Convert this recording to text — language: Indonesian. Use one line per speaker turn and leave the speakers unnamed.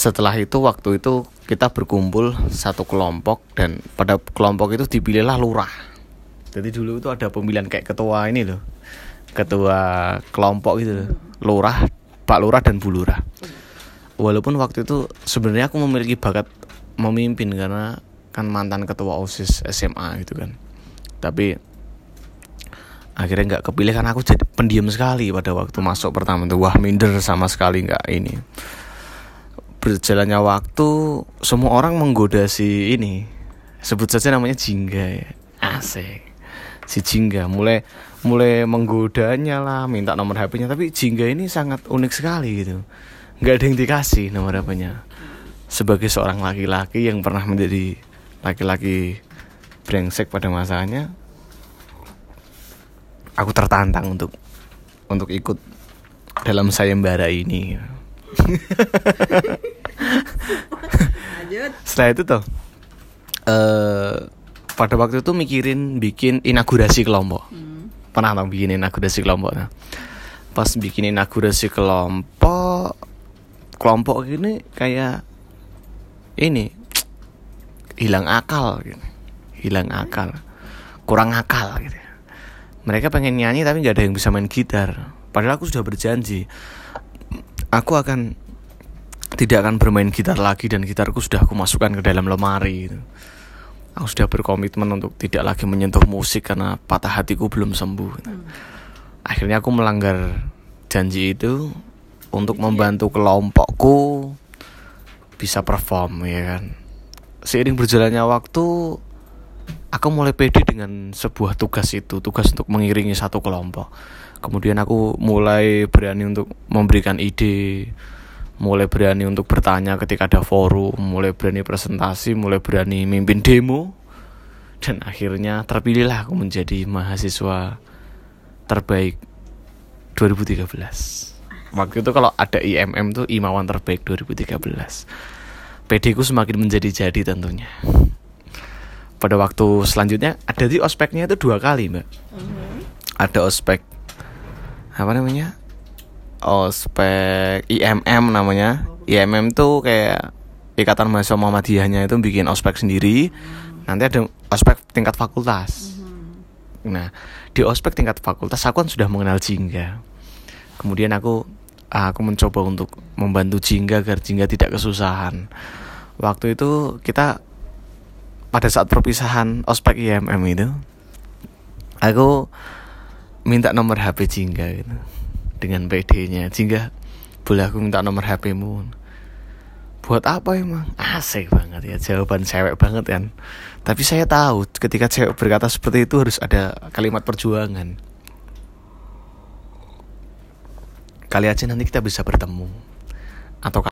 setelah itu waktu itu kita berkumpul satu kelompok dan pada kelompok itu dipilihlah lurah. Jadi dulu itu ada pemilihan kayak ketua ini loh. Ketua kelompok loh. Lurah pak lurah dan bu lurah. Walaupun waktu itu sebenarnya aku memiliki bakat memimpin karena kan mantan ketua osis SMA gitu kan. Tapi akhirnya nggak kepilih karena aku jadi pendiam sekali pada waktu masuk pertama tuh. Wah minder sama sekali nggak ini berjalannya waktu semua orang menggoda si ini. Sebut saja namanya Jingga ya. Asik. Si Jingga mulai mulai menggodanya lah minta nomor HP-nya tapi Jingga ini sangat unik sekali gitu. Nggak ada yang dikasih nomor HP-nya sebagai seorang laki-laki yang pernah menjadi laki-laki brengsek pada masanya aku tertantang untuk untuk ikut dalam sayembara ini. Setelah itu tuh uh, pada waktu itu mikirin bikin inaugurasi kelompok. Hmm. Pernah dong bikin inaugurasi kelompok. Nah. Pas bikin inaugurasi kelompok, kelompok ini kayak ini hilang akal gitu. Hilang akal. Kurang akal gitu mereka pengen nyanyi tapi nggak ada yang bisa main gitar padahal aku sudah berjanji aku akan tidak akan bermain gitar lagi dan gitarku sudah aku masukkan ke dalam lemari gitu. aku sudah berkomitmen untuk tidak lagi menyentuh musik karena patah hatiku belum sembuh hmm. akhirnya aku melanggar janji itu untuk membantu kelompokku bisa perform ya kan seiring berjalannya waktu aku mulai pede dengan sebuah tugas itu tugas untuk mengiringi satu kelompok kemudian aku mulai berani untuk memberikan ide mulai berani untuk bertanya ketika ada forum mulai berani presentasi mulai berani mimpin demo. Dan akhirnya terpilihlah aku menjadi mahasiswa terbaik 2013 waktu itu kalau ada IMM tuh Imawan terbaik 2013 PD ku semakin menjadi-jadi tentunya. Pada waktu selanjutnya ada di ospeknya itu dua kali mbak. Mm-hmm. ada ospek apa namanya ospek IMM namanya. IMM tuh kayak ikatan mahasiswa Muhammadiyahnya itu bikin ospek sendiri. Nanti ada ospek tingkat fakultas. Mm-hmm. nah di ospek tingkat fakultas aku kan sudah mengenal Jingga. Kemudian aku aku mencoba untuk membantu Jingga agar Jingga tidak kesusahan. Waktu itu kita pada saat perpisahan ospek IMM itu aku minta nomor HP Jingga gitu dengan PD-nya. Jingga boleh aku minta nomor HP-mu buat apa emang? Asik banget ya jawaban cewek banget kan. Tapi saya tahu ketika cewek berkata seperti itu harus ada kalimat perjuangan. Kali aja nanti kita bisa bertemu. Atau